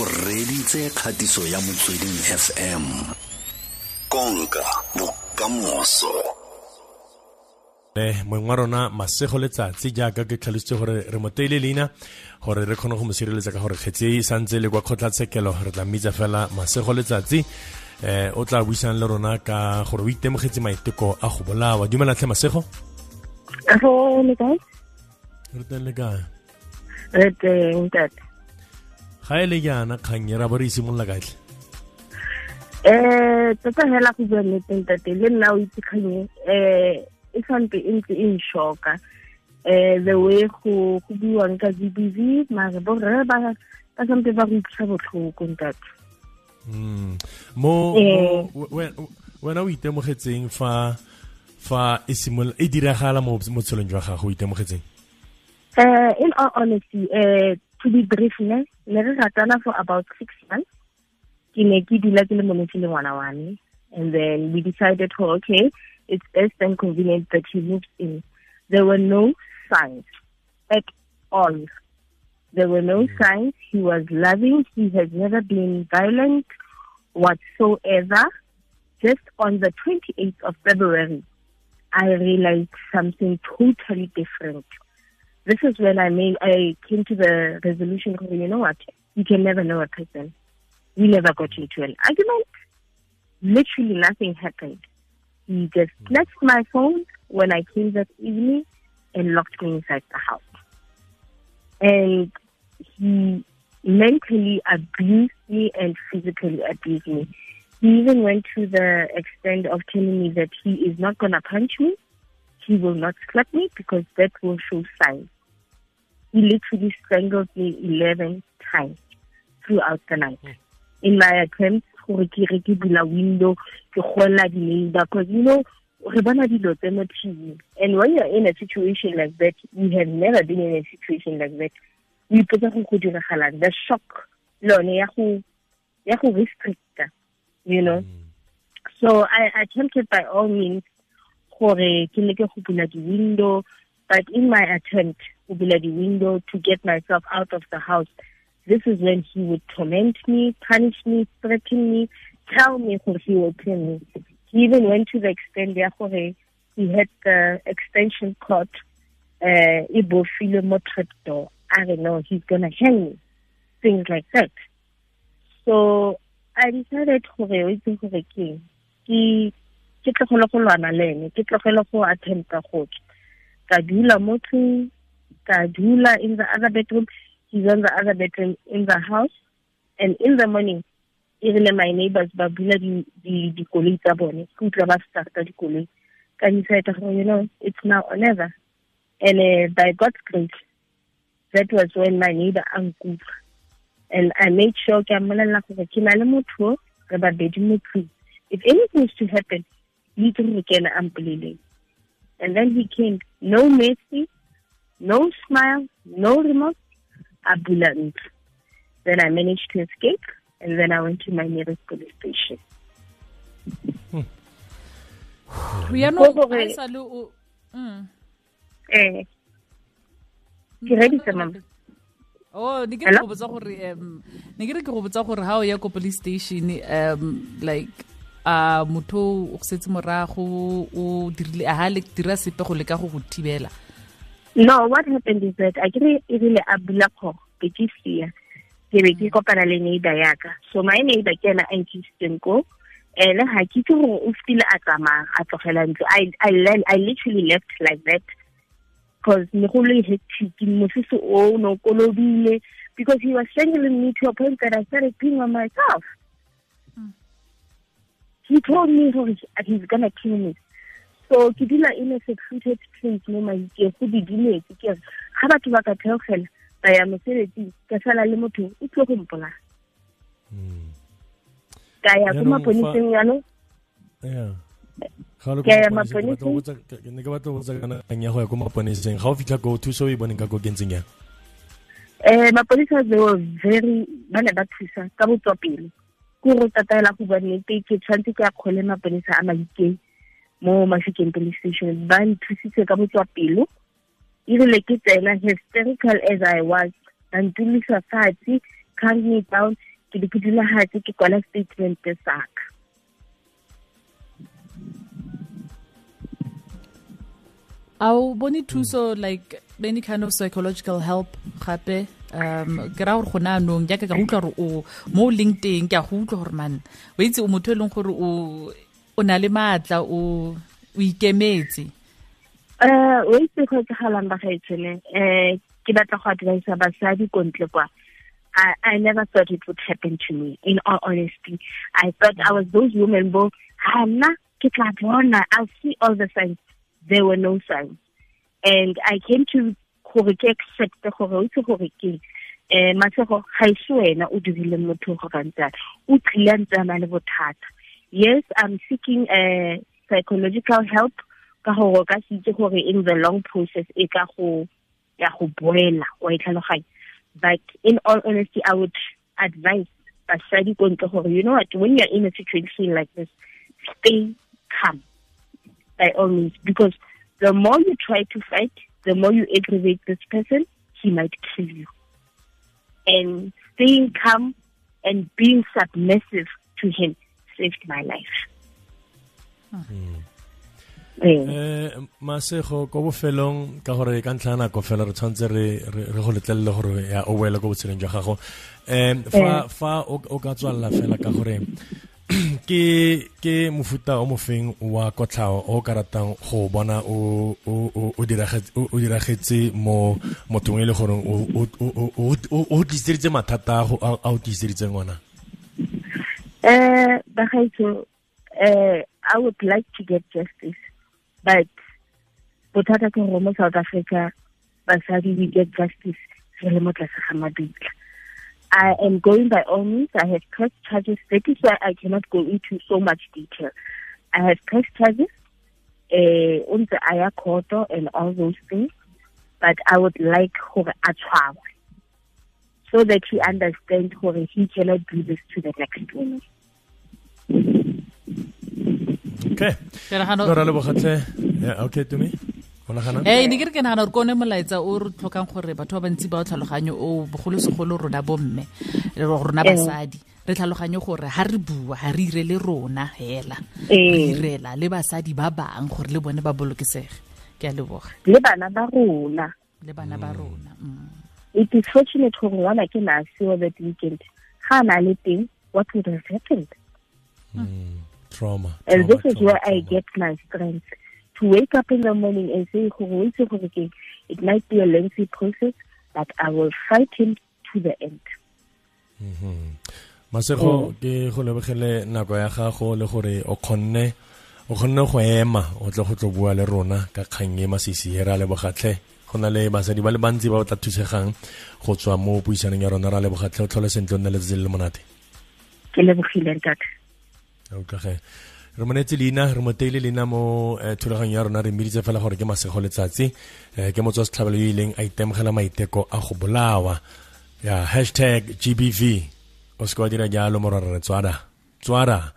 o reditse kgatiso ya motsweding fm konka bokamoso. Eh moeng wa rona masego letsatsi jaaka ke tlhalositse gore re mo teile leina gore re kgone go mo sireletsa ka gore kgetse e santse le kwa kgotlatshekelo re tla mmitsa fela masego letsatsi. Eh o tla buisang le rona ka gore o itemogetse maiteko a go bolawa. Dumelatlhe masego re teng le kae Re teng tate. Ga e le jaana kgang e ra bo re simolola katlhe um tota fela go bua nneteng tate le nna o itse kganye um e santse e ntse e nshoka. um the way go buiwang ka GBV mara bo re ba ba santse ba go itsha botlhoko ntate. Mm. mo Eh. mo- we- wena o itemogetseng fa fa e simolola e diragala mo mo tshelong jwa gago o itemogetseng Uh, in all honesty, uh, to be brief, ne, ne re ratana for about six months. Ke ne ke dula ke le monotse le ngwana wa me. And then we decided, okay, it's best and convenient that he moves in. There were no signs at all. There were no mm. signs. He was loving. He has never been violent whatsoever. Just on the 28th of February, I realized something totally different this is when I made I came to the resolution. You know what? You can never know a person. We never got into an argument. Literally nothing happened. He just left my phone when I came that evening and locked me inside the house. And he mentally abused me and physically abused me. He even went to the extent of telling me that he is not going to punch me. He will not slap me because that will show signs. He literally strangled me 11 times throughout the night. Hmm. In my attempt, gore ke re ke bula window, ke golla di-neighbor, because you know, re bona dilo tse mo TV. And when you're in a situation like that, you have never been in a situation like that. You O ipotsa go go diragalang, the shock, le yone ya go ya go restricta, you know. Hmm. So I attempted by all means gore ke leke go bula di-window but in my attempt to bula di-window to get myself out of the house. This is when he would torment me punish me threaten me tell me gore he will kill me. He even went to the extent gore he had the extension cord uh, i don't know he's gonna hang me. Things like that. So i decided gore o itse gore ke ke ke tlogele go lwana le ene ke tlogele go attempta go tswa ka dula mo tlung ka dula in the other bedroom he's on the other bedroom in the house and in the morning even my neighbors ba bula di- di- dikoloi tsa bone ke utlwa ba starta dikoloi. Ka decide gore you know it's now or never. And uh, by god's grace that was when my neighbor nkutlwa. And i made sure ke a mmolelela gore ke le re babedi if anything is to happen you can again unbelieving. And then he came, no mercy, no smile, no remorse, abulant. Then I managed to escape, and then I went to my nearest police station. yaanong Go gore- a e sale o Mm. Eh, ke reditse mama. oh ne ke re Hello? go botsa gore um ne ke re ke go botsa gore ha o ya ko police station um like a motho o go setse morago o dirile a ha le dira sepe go leka go go thibela No, what happened is that I really, really abula ko, ke ke sia. Ke be ke kopana le neighbor ya ka. So my neighbor ke ena a nkisitseng ko. And ha ke itse gore o file a tsamaya a tlogela ntlo. I, I, I literally left like that. Because ne go le hectic, mosese o no kolobile. Because he was strangling me to a point that I started peeing on myself. Hmm. He told me he's gonna kill me. So ke dula in a secluded place mo maikeng go didimetse ke re ga batho ba ka theogela ba ya mosebetsing ka sala le motho o tlile go mpolaya ka ya ko maponiseng yanong. Ke ya ne ke batla go botsa kana ya go ya ko maponiseng ga o fitlha ko thuso o e boneng ka ko kentseng yang um maponisa they were very ba ne ba thusa ka botswapelo ke go tataela go bua nnete ke tshwanetse ke a kgole maponisa a maikeng mo mafikeng police station ba nthusitse ka botswapelo erile ke tsena hysterical as i was. Ba ntulisa fatshe calmed me down ke di ke dula ke kwala statement sa ka. A o bone thuso like any kind of psychological help gape? Um ke ra gore go na anong jaaka ka utlwa gore o mo o leng teng ke a go utlwa gore man o itse o motho e leng gore o o na le maatla o o ikemetse um o itse go etsagalang bagaetshole um ke batla go advisa basadi ko ntle kwa I, I never thought it would happen to me, in all honesty. I thought I was those women, bo, Hana, I'll see all the signs. There were no signs. And I came to gore ke accept gore o itse gore ke eh masego ga ise wena o dirile motho go rantsa o tlile ntse na le yes i'm seeking a psychological help ka gore ka se gore in the long process e ka go ya go boela wa but in all honesty i would advise basadi ko ntle gore you know what when you're in a situation like this stay calm by all means. Because the more you try to fight the more you aggravate this person, he might kill you. And staying calm and being submissive to him saved my life. Hmm. eh masego ko bofelong ka gore ka ntlha nako fela re tshwanetse re re go letlelele gore ya o boela ko botshelong jwa gago um fa fa o ka tswalela fela ka gore ke ke mofuta o mofeng wa kotlhao o ka ratang go bona o o diragetse mo mothong e le gore o tliseditse mathata a o tliseditseng ona um i would like to get justice but bothata ke gore mo south africa basadi we get justice I am going by all means. I have pressed charges. That is why I cannot go into so much detail. I have pressed charges uh, on the Aya Koto and all those things, but I would like Hore Achwawe so that he understands how he cannot do this to the next woman. Okay. Yeah, okay to me. ee ne ke re ke nagana gore ke one molaetsa o re tlhokang gore batho ba bantsi ba o tlhaloganyo o bogolosegolo rona bomme rona basadi. Re tlhaloganye gore ha re bua ha re irele rona hela re irela le basadi ba bang gore le bone ba bolokesege. Ke a leboga. Le bana ba rona. Le bana ba rona mm. It is fortunate gore ngwana ke na sewa that weekend ga na le teng what would have happened mm. trauma and trauma, this is trauma, where trauma. i get my strength to wake up in the morning and say, gore itse gore ke it might be a lengthy process, but I will fight him to the end. masego ke go lebogele nako ya gago le gore o kgonne o khonne go ema o tle go tlo bua le rona ka kgang e masisi e re a lebogatlhe go na le basadi ba le bantsi ba tla thusegang go tswa mo puisanong ya rona. Ra lebogatlhe o tlhole sentle o nne letsatsi le le monate. Ke lebogile ntate. Okage re monetse leina re moteile leina mo thulaganyo ya rona. Re mmeditse fela gore ke masego letsatsi. Ke motswa setlhabelo yo ileng a itemogela maiteko a go bolawa. Ya hashtag gbv o seke wa dira jalo morwarare tswara. Tswara